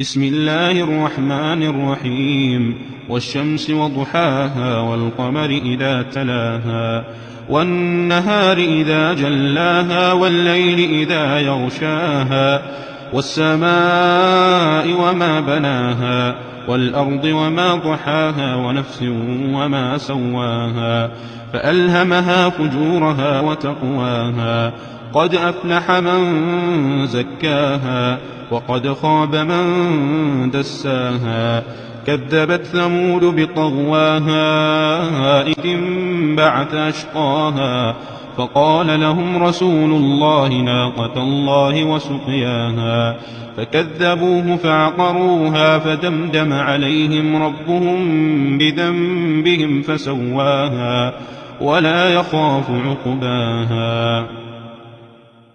بسم الله الرحمن الرحيم. والشمس وضحاها والقمر إذا تلاها والنهار إذا جلاها والليل إذا يغشاها والسماء وما بناها والأرض وما ضحاها ونفس وما سواها فألهمها فجورها وتقواها قد أفلح من زكاها وقد خاب من دساها كذبت ثمود بطغواها إذ انبعث أشقاها فقال لهم رسول الله ناقة الله وسقياها فكذبوه فعقروها فدمدم عليهم ربهم بذنبهم فسواها ولا يخاف عقباها